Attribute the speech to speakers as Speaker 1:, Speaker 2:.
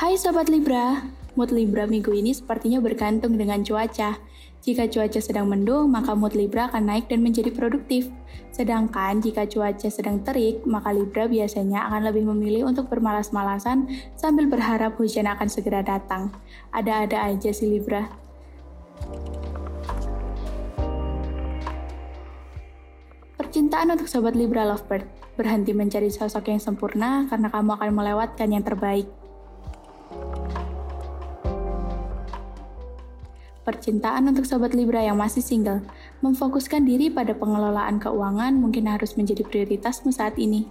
Speaker 1: Hai Sobat Libra, mood Libra minggu ini sepertinya bergantung dengan cuaca. Jika cuaca sedang mendung, maka mood Libra akan naik dan menjadi produktif. Sedangkan jika cuaca sedang terik, maka Libra biasanya akan lebih memilih untuk bermalas-malasan sambil berharap hujan akan segera datang. Ada-ada aja sih Libra. Percintaan untuk Sobat Libra Lovebird. Berhenti mencari sosok yang sempurna karena kamu akan melewatkan yang terbaik. Percintaan untuk sobat Libra yang masih single, memfokuskan diri pada pengelolaan keuangan mungkin harus menjadi prioritasmu saat ini.